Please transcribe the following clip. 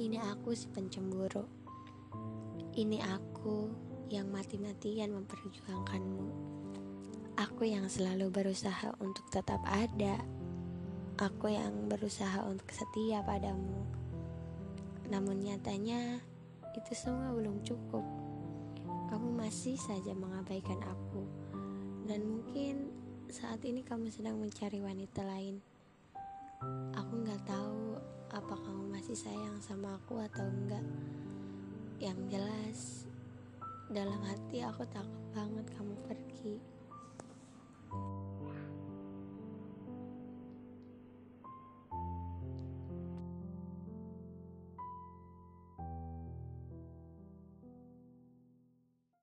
ini aku si pencemburu. Ini aku yang mati-matian memperjuangkanmu. Aku yang selalu berusaha untuk tetap ada. Aku yang berusaha untuk setia padamu. Namun nyatanya itu semua belum cukup. Kamu masih saja mengabaikan aku. Dan mungkin saat ini kamu sedang mencari wanita lain. Masih sayang sama aku atau enggak. Yang jelas, dalam hati aku takut banget kamu.